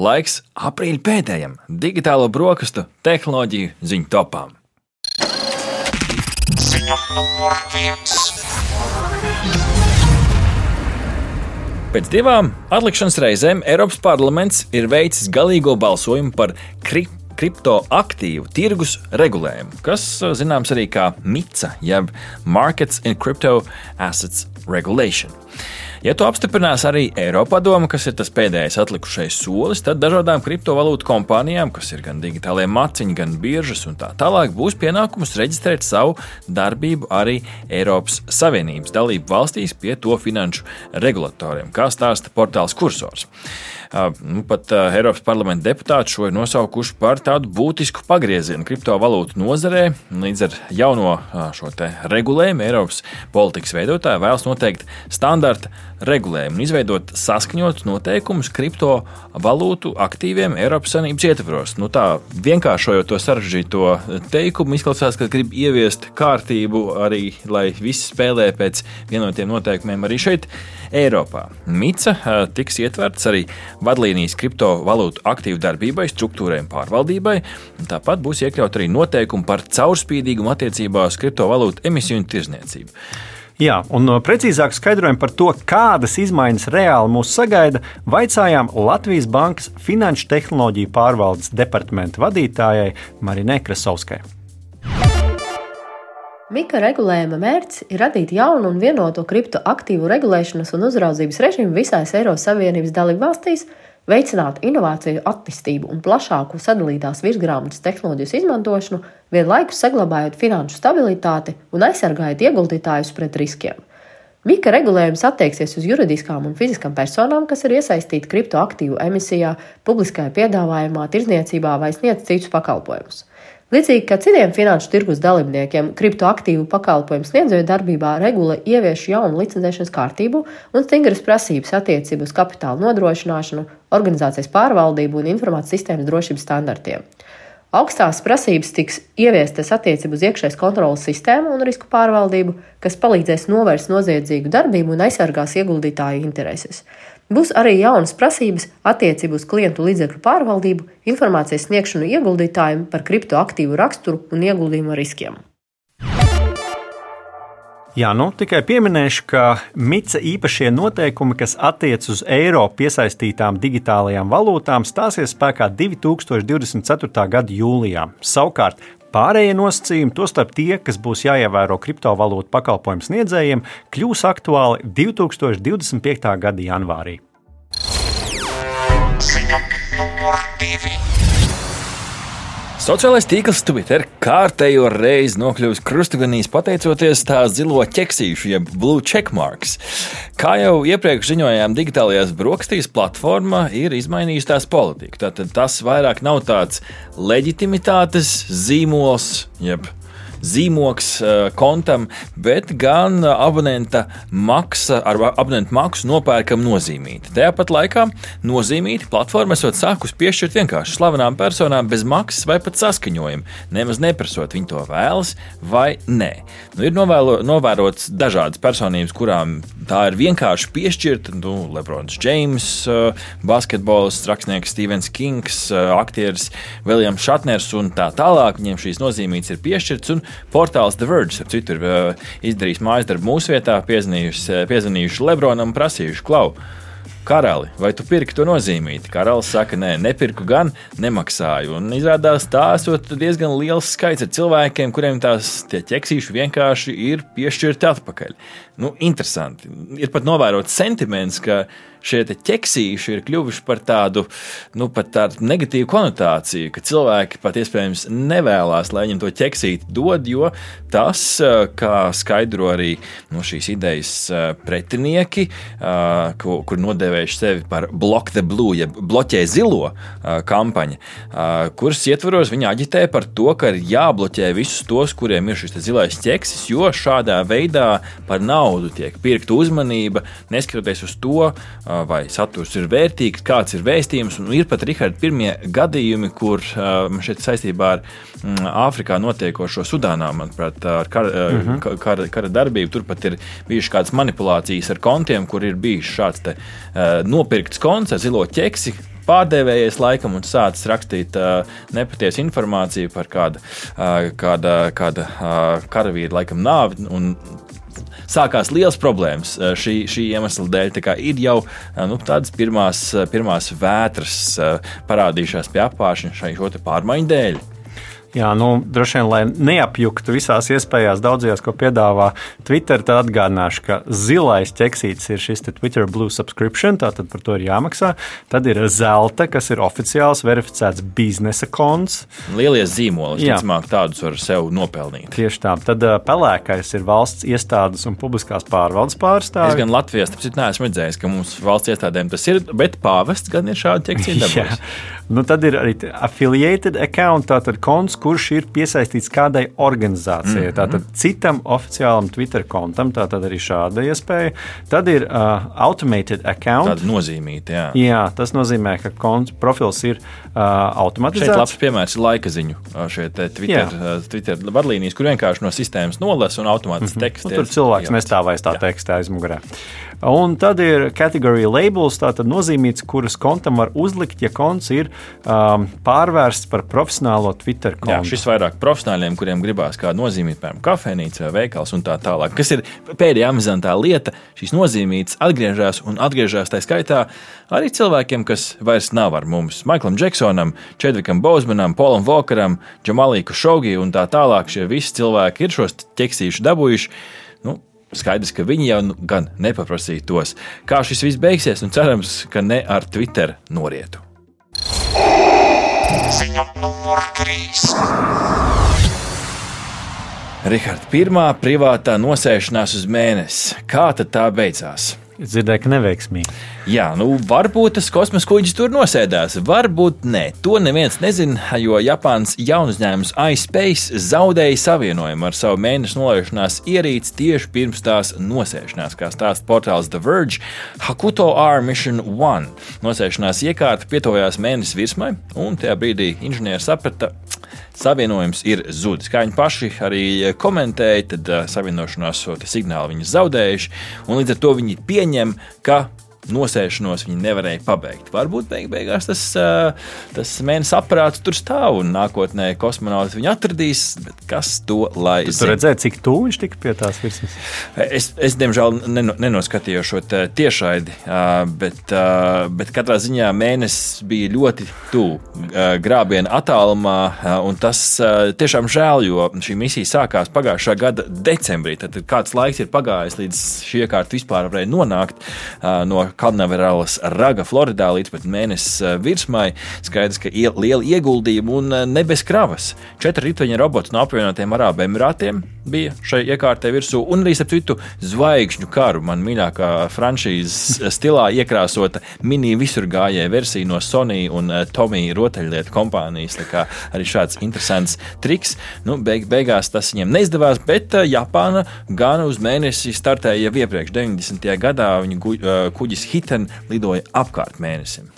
laiks aprīļa pēdējiem digitālo brokastu tehnoloģiju ziņu topām. Pēc divām atlikšanas reizēm Eiropas parlaments ir veicis galīgo balsojumu par kripto kriptoaktīvu tirgus regulējumu, kas zināms arī kā MICA, jeb Markets in Crypto Assets Regulation. Ja to apstiprinās arī Eiropadoma, kas ir tas pēdējais atlikušais solis, tad dažādām kriptovalūtu kompānijām, kas ir gan digitālie maciņi, gan biržas un tā tālāk, būs pienākums reģistrēt savu darbību arī Eiropas Savienības dalību valstīs pie to finanšu regulatoriem, kā stāsta portāls Kursors. Nu, pat Eiropas parlamenta deputāti šo ir nosaukuši par tādu būtisku pagriezienu kriptovalūtu nozarē. Līdz ar jauno šo regulējumu Eiropas politikas veidotāji vēlas noteikt standarta regulējumu un izveidot saskaņotus noteikumus kriptovalūtu aktīviem Eiropas Savienības ietvaros. Nu, tā vienkāršojot to sarežģīto teikumu, izklausās, ka grib ieviest kārtību arī, lai visi spēlē pēc vienotiem noteikumiem arī šeit, Eiropā. Mica tiks ietverts arī vadlīnijas kriptovalūtu aktīvu darbībai, struktūrai un pārvaldībai. Tāpat būs iekļaut arī noteikumi par caurspīdīgumu attiecībā uz kriptovalūtu emisiju un tirzniecību. Jā, un precīzāk skaidrojumu par to, kādas izmaiņas reāli mūs sagaida, vaicājām Latvijas Bankas Finanšu tehnoloģiju pārvaldes departamenta vadītājai Marinē Krasovskai. Mika regulējuma mērķis ir radīt jaunu un vienotu kriptoaktīvu regulēšanas un uzraudzības režīmu visās Eiropas Savienības dalībvalstīs, veicināt inovāciju attīstību un plašāku sadalītās virsgrāmatas tehnoloģijas izmantošanu, vienlaikus saglabājot finanšu stabilitāti un aizsargājot ieguldītājus pret riskiem. Mika regulējums attieksies uz juridiskām un fiziskām personām, kas ir iesaistīti kriptoaktīvu emisijā, publiskajā piedāvājumā, tirdzniecībā vai sniedz citus pakalpojumus. Līdzīgi kā citiem finanšu tirgus dalībniekiem, kriptoaktīvu pakalpojumu sniedzēju darbībā regula ievieš jaunu licencēšanas kārtību un stingras prasības attiecībā uz kapitāla nodrošināšanu, organizācijas pārvaldību un informācijas sistēmas drošības standartiem. Augstās prasības tiks ieviestas attiecībā uz iekšējas kontrolas sistēmu un risku pārvaldību, kas palīdzēs novērst noziedzīgu darbību un aizsargās ieguldītāju intereses. Būs arī jaunas prasības attiecībā uz klientu līdzekļu pārvaldību, informācijas sniegšanu ieguldītājiem par kriptoaktīvu raksturu un ieguldījumu riskiem. Jā, nu tikai pieminēšu, ka MICA īpašie noteikumi, kas attiecas uz eiro piesaistītām digitālajām valūtām, stāsies spēkā 2024. gada jūlijā. Savukārt Pārējie nosacījumi, tostarp tie, kas būs jāievēro kriptovalūtu pakalpojumu sniedzējiem, kļūs aktuāli 2025. gada janvārī. Ziņa. Sociālais tīkls Twitter kārtējo reizi nokļuvis krustaganīs pateicoties tā zilo ķeksīšu, jeb blue checkmarks. Kā jau iepriekš ziņojām, digitālajās brokastīs platforma ir izmainījusi tās politiku. Tātad tas vairs nav tāds leģitimitātes zīmols, jeb zīmoks eh, kontam, bet gan abonenta maksa, ar abonentu maksu nopērkam nozīmīti. Tāpat laikā nozīmīti platforma esot sākus piešķirt vienkārši slavenām personām bez maksas vai pat saskaņojuma, nemaz neprasot viņi to vēlas vai nē. Nu, ir novēlo, novērots dažādas personības, kurām tā ir vienkārši piešķirta. Nu, Lebrons Džeims, eh, basketbols, rakstnieks Stevens Kings, eh, aktieris Viljams Šatners un tā tālāk. Viņiem šīs nozīmītas ir piešķirtas, un portāls The Verge, ap citu, ir uh, izdarījis mājas darbu mūsu vietā, piezvanījuši, piezvanījuši Lebronam un prasījuši, klau. Karali, vai tu pirki to nozīmīti? Karalis saka, nē, nepirku, gan nemaksāju. Un izrādās, tā esot diezgan liels skaits cilvēkiem, kuriem tās ķeksīši vienkārši ir piešķirti atpakaļ. Nu, interesanti. Ir pat novērots sentiments, ka šie ķeksīši ir kļuvuši par tādu, nu, pat tādu negatīvu konotāciju, ka cilvēki pat iespējams nevēlas, lai viņiem to ķeksīti dod, jo tas, eh, kā skaidro arī nu, šīs idejas eh, pretinieki, eh, kur nodēvējuši sevi par Block the Blue, jeb bloķē zilo kampaņu, kuras ietvaros viņi aģitē par to, ka ir jābloķē visus tos, kuriem ir šis zilais ķeksis, jo šādā veidā par naudu tiek pirkta uzmanība, neskatoties uz to, vai saturs ir vērtīgs, kāds ir vēstījums. Un ir pat Rihards, pirmie gadījumi, kur šeit saistībā ar mm, Āfrikā notiekošo Sudānā, manuprāt, ar kara, mm -hmm. kara, kara darbību. Turpat ir bijušas kādas manipulācijas ar kontiem, kur ir bijis šāds te, nopirkts konts ar zilo ķeksi pārdevējies laikam un sācis rakstīt uh, nepatiesu informāciju par kādu, uh, kāda, kāda uh, karavīra laikam nāvi. Un, Sākās liels problēmas šī, šī iemesla dēļ. Ir jau nu, tādas pirmās, pirmās vētras parādījušās pie apgājuma šai pārmaiņu dēļ. Jā, nu, droši vien, lai neapjuktu visās iespējās, daudzajās, ko piedāvā Twitter, tad atgādināšu, ka zilais ķeksītis ir šis Twitter Blue subscription, tātad par to ir jāmaksā. Tad ir zelta, kas ir oficiāls, verificēts biznesa konts. Lielie zīmoli, visticamāk, tādus var sev nopelnīt. Tieši tā. Tad pelēkais ir valsts iestādes un publiskās pārvaldes pārstāvji. Es gan Latvijas tāpēc neesmu redzējis, ka mums valsts iestādēm tas ir, bet pāvests gan ir šādi ķeksīti. nu, tad ir arī affiliated account, tātad konts, kurš ir piesaistīts kādai organizācijai, mm -hmm. tātad citam oficiālam Twitter kontam, tātad arī šāda iespēja. Tad ir uh, automated account. Tāda nozīmīta, jā. Jā, tas nozīmē, ka konts profils ir uh, automatizēts. Šeit labs piemērs ir laika ziņu šie Twitter, uh, Twitter vadlīnijas, kur vienkārši no sistēmas nolasa un automātiski mm -hmm. teksts. Nu, tur cilvēks nestāvēs tā teksta aizmugurē. Un tad ir category labels, tātad nozīmīts, kuras kontam var uzlikt, ja konts ir um, pārvērsts par profesionālo Twitter kontu. Jā, šis vairāk profesionāļiem, kuriem gribās kādu nozīmīt, piemēram, kafejnīca vai veikals un tā tālāk. Kas ir pēdējā amizantā lieta, šīs nozīmītas atgriežas un atgriežas tā skaitā arī cilvēkiem, kas vairs nav ar mums. Maiklam Džeksonam, Čedvikam Bozmanam, Polam Vokaram, Džamalīku Šogi un tā tālāk. Šie visi cilvēki ir šos tekstīšus dabūjuši. Nu, Skaidrs, ka viņi jau nu gan nepaprasīja tos. Kā šis viss beigsies, un cerams, ka ne ar Twitter norietu. Ziņa numur 3. Rihards, pirmā privātā nosēšanās uz mēnesi. Kā tad tā beidzās? Dzirdēju, ka neveiksmīgi. Jā, nu varbūt tas kosmosa kuģis tur nosēdās, varbūt nē. To neviens nezina, jo Japānas jaunu uzņēmums iSpace zaudēja savienojumu ar savu mēnešu nolaišanās ierīci tieši pirms tās nosēšanās, kā stāsta portāls The Verge. Hakuto R Mission 1 nosēšanās iekārta pietojās mēnesis virsmai, un tajā brīdī inženieri saprata, savienojums ir zudis. Kā viņi paši arī komentēja, tad uh, savienošanās signāli viņi zaudējuši, un līdz ar to viņi pieņem, ka nosēšanos viņi nevarēja pabeigt. Varbūt beig beigās tas, tas mēnesis aparāts tur stāv un nākotnē kosmonauts viņu atradīs. Kas to lai zinātu? Tur redzēja, cik tuvu viņš tika pie tās virsmas. Es, es diemžēl, nenoskatījos šo tiešraidi, bet, bet katrā ziņā mēnesis bija ļoti tuvu grābiena attālumā. Tas tiešām žēl, jo šī misija sākās pagājušā gada decembrī. Tad kāds laiks ir pagājis, līdz šī iekārta vispār varēja nonākt no Kalnaverālas raga Floridā līdz pat mēnesis eh, virsmai. Skaidrs, ka liela ieguldījuma un eh, ne bez kravas. Četri riteņa roboti no apvienotiem Arābu Emirātiem bija šai iekārtai virsū, un arī, starp citu, zvaigžņu karu, man mīļākā franšīzes stilā iekrāsota mini visurgājēja versija no Sony un eh, Tomija rotaļlietu kompānijas. Tā kā arī šāds interesants triks. Nu, beig, beigās tas viņiem neizdevās, bet Japāna gan uz mēnesi startēja jau iepriekš, 90. gadā. Viņa kuģis kuģis Hiten lidoja apkārt mēnesim.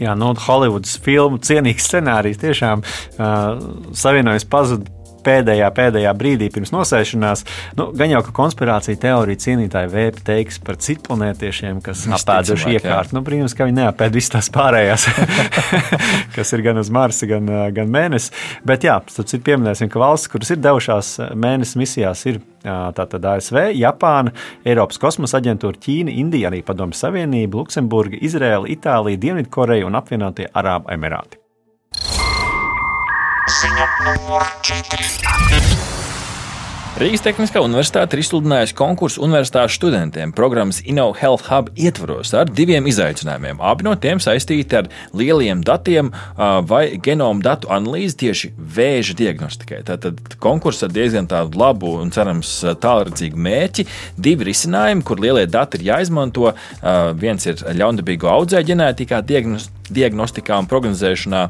Jā, no nu, Holivudas filmu cienīgs scenārijs tiešām uh, savienojas pazudusi pēdējā, pēdējā brīdī pirms nosēšanās. Nu, gan jau ka konspirācija teorija cienītāji vēpi teiks par citplanētiešiem, kas apēduši iekārtu. Nu, brīnums, ka viņi neapēd visas tās pārējās, kas ir gan uz Marsa, gan, gan Mēnesi. Bet jā, tad pieminēsim, ka valsts, kuras ir devušās Mēnesi misijās, ir tātad ASV, Japāna, Eiropas kosmosa aģentūra, Ķīna, Indija, arī Padomju Savienība, Luksemburga, Izraela, Itālija, Dienvidkoreja un apvienotie Arābu Emirāti. Ziņa numur 4. Rīgas Tehniskā universitāte ir izsludinājusi konkursu universitāšu studentiem programmas InnoHealth Hub ietvaros ar diviem izaicinājumiem. Abi no tiem saistīti ar lieliem datiem vai genomu datu analīzi tieši vēža diagnostikai. Tātad konkurss ar diezgan tādu labu un cerams tālredzīgu mērķi. Divi risinājumi, kur lielie dati ir jāizmanto. Viens ir ļaundabīgo audzēju ģenētikā diagnostikā un prognozēšanā,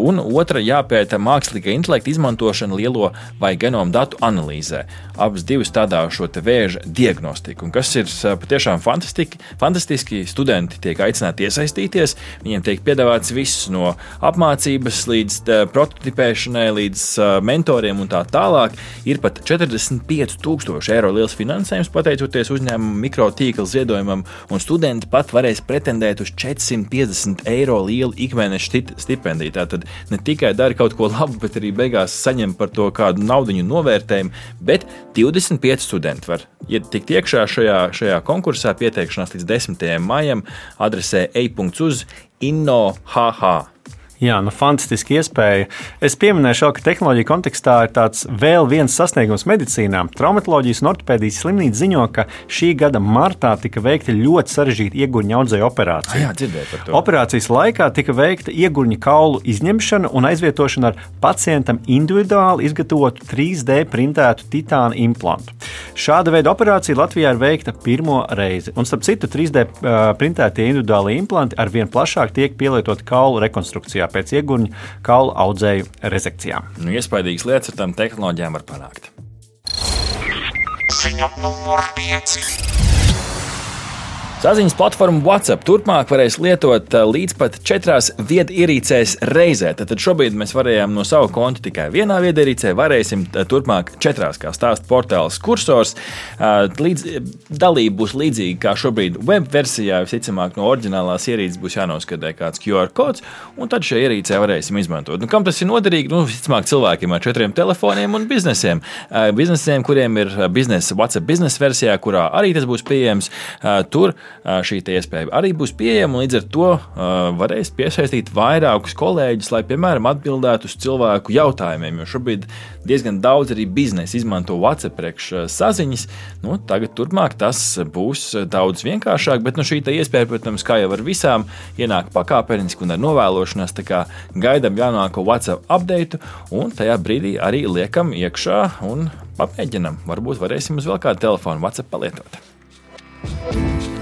un otra jāpēta mākslīgā intelekta izmantošana lielo vai genomu datu analīzē analīzē. Abas divas tādā šo vēža diagnostiku. Un kas ir patiešām fantastiski, studenti tiek aicināti iesaistīties. Viņiem tiek piedāvāts viss no apmācības līdz prototipēšanai, līdz mentoriem un tā tālāk. Ir pat 45,000 eiro liels finansējums pateicoties uzņēmuma mikrotīkla ziedojumam, un studenti pat varēs pretendēt uz 450 eiro lielu ikmēneša stipendiju. Tātad ne tikai dara kaut ko labu, bet arī beigās saņem par to kādu naudu novērtējumu. Bet 25 studenti var tikt iekšā šajā, šajā konkursā. Pieteikšanās līdz 10. maijam adresē e-punkts inno.hh. Jā, nu, fantastiski iespēja. Es pieminēšu, ka tehnoloģija kontekstā ir tāds vēl viens sasniegums medicīnā. Traumatoloģijas un ortopēdijas slimnīca ziņo, ka šī gada martā tika veikta ļoti sarežģīta iegurņa audzēju operācija. Jā, dzirdēju par to. Operācijas laikā tika veikta iegurņa kaulu izņemšana un aizvietošana ar pacientam individuāli izgatavotu 3D printētu titāna implantu. Šāda veida operācija Latvijā ir veikta pirmo reizi. Un, starp citu, 3D printētie individuāli implanti ar vien plašāk tiek pielietoti kaulu rekonstrukcijā pēc iegurņa kaulu audzēju rezekcijām. Nu, iespaidīgas lietas ar tām tehnoloģijām var panākt. Ziņa numur 5. Saziņas platforma WhatsApp turpmāk varēs lietot eh, līdz pat četrās viedierīcēs reizē. Tad šobrīd mēs varējām no sava konta tikai vienā viedierīcē, varēsim eh, turpmāk četrās, kā stāsta portāls kursors. Eh, līdz, dalība būs līdzīga kā šobrīd web versijā. Visticamāk, no oriģinālās ierīces būs jānoskatē kāds QR kods, un tad šajā ierīcē varēsim izmantot. Nu, kam tas ir noderīgi? Nu, visticamāk, cilvēkiem ar četriem telefoniem un biznesiem. Biznesiem, kuriem ir biznesa, WhatsApp biznesa versijā, kurā arī tas būs pieejams. Tur šī iespēja arī būs pieejama. Līdz ar to varēs piesaistīt vairākus kolēģus, lai, piemēram, atbildētu uz cilvēku jautājumiem. Jo šobrīd diezgan daudz arī biznesa izmanto WhatsApp priekš saziņas. Nu, tagad, turpmāk, tas būs daudz vienkāršāk, bet nu, šī iespēja, protams, kā jau ar visām, ienāk pakāpeniski un ar novēlošanās. Gaidām jaunāko WhatsApp update, un tajā brīdī arī liekam iekšā un pamēģinam. Varbūt varēsim uz vēl kādu telefonu WhatsApp palietot.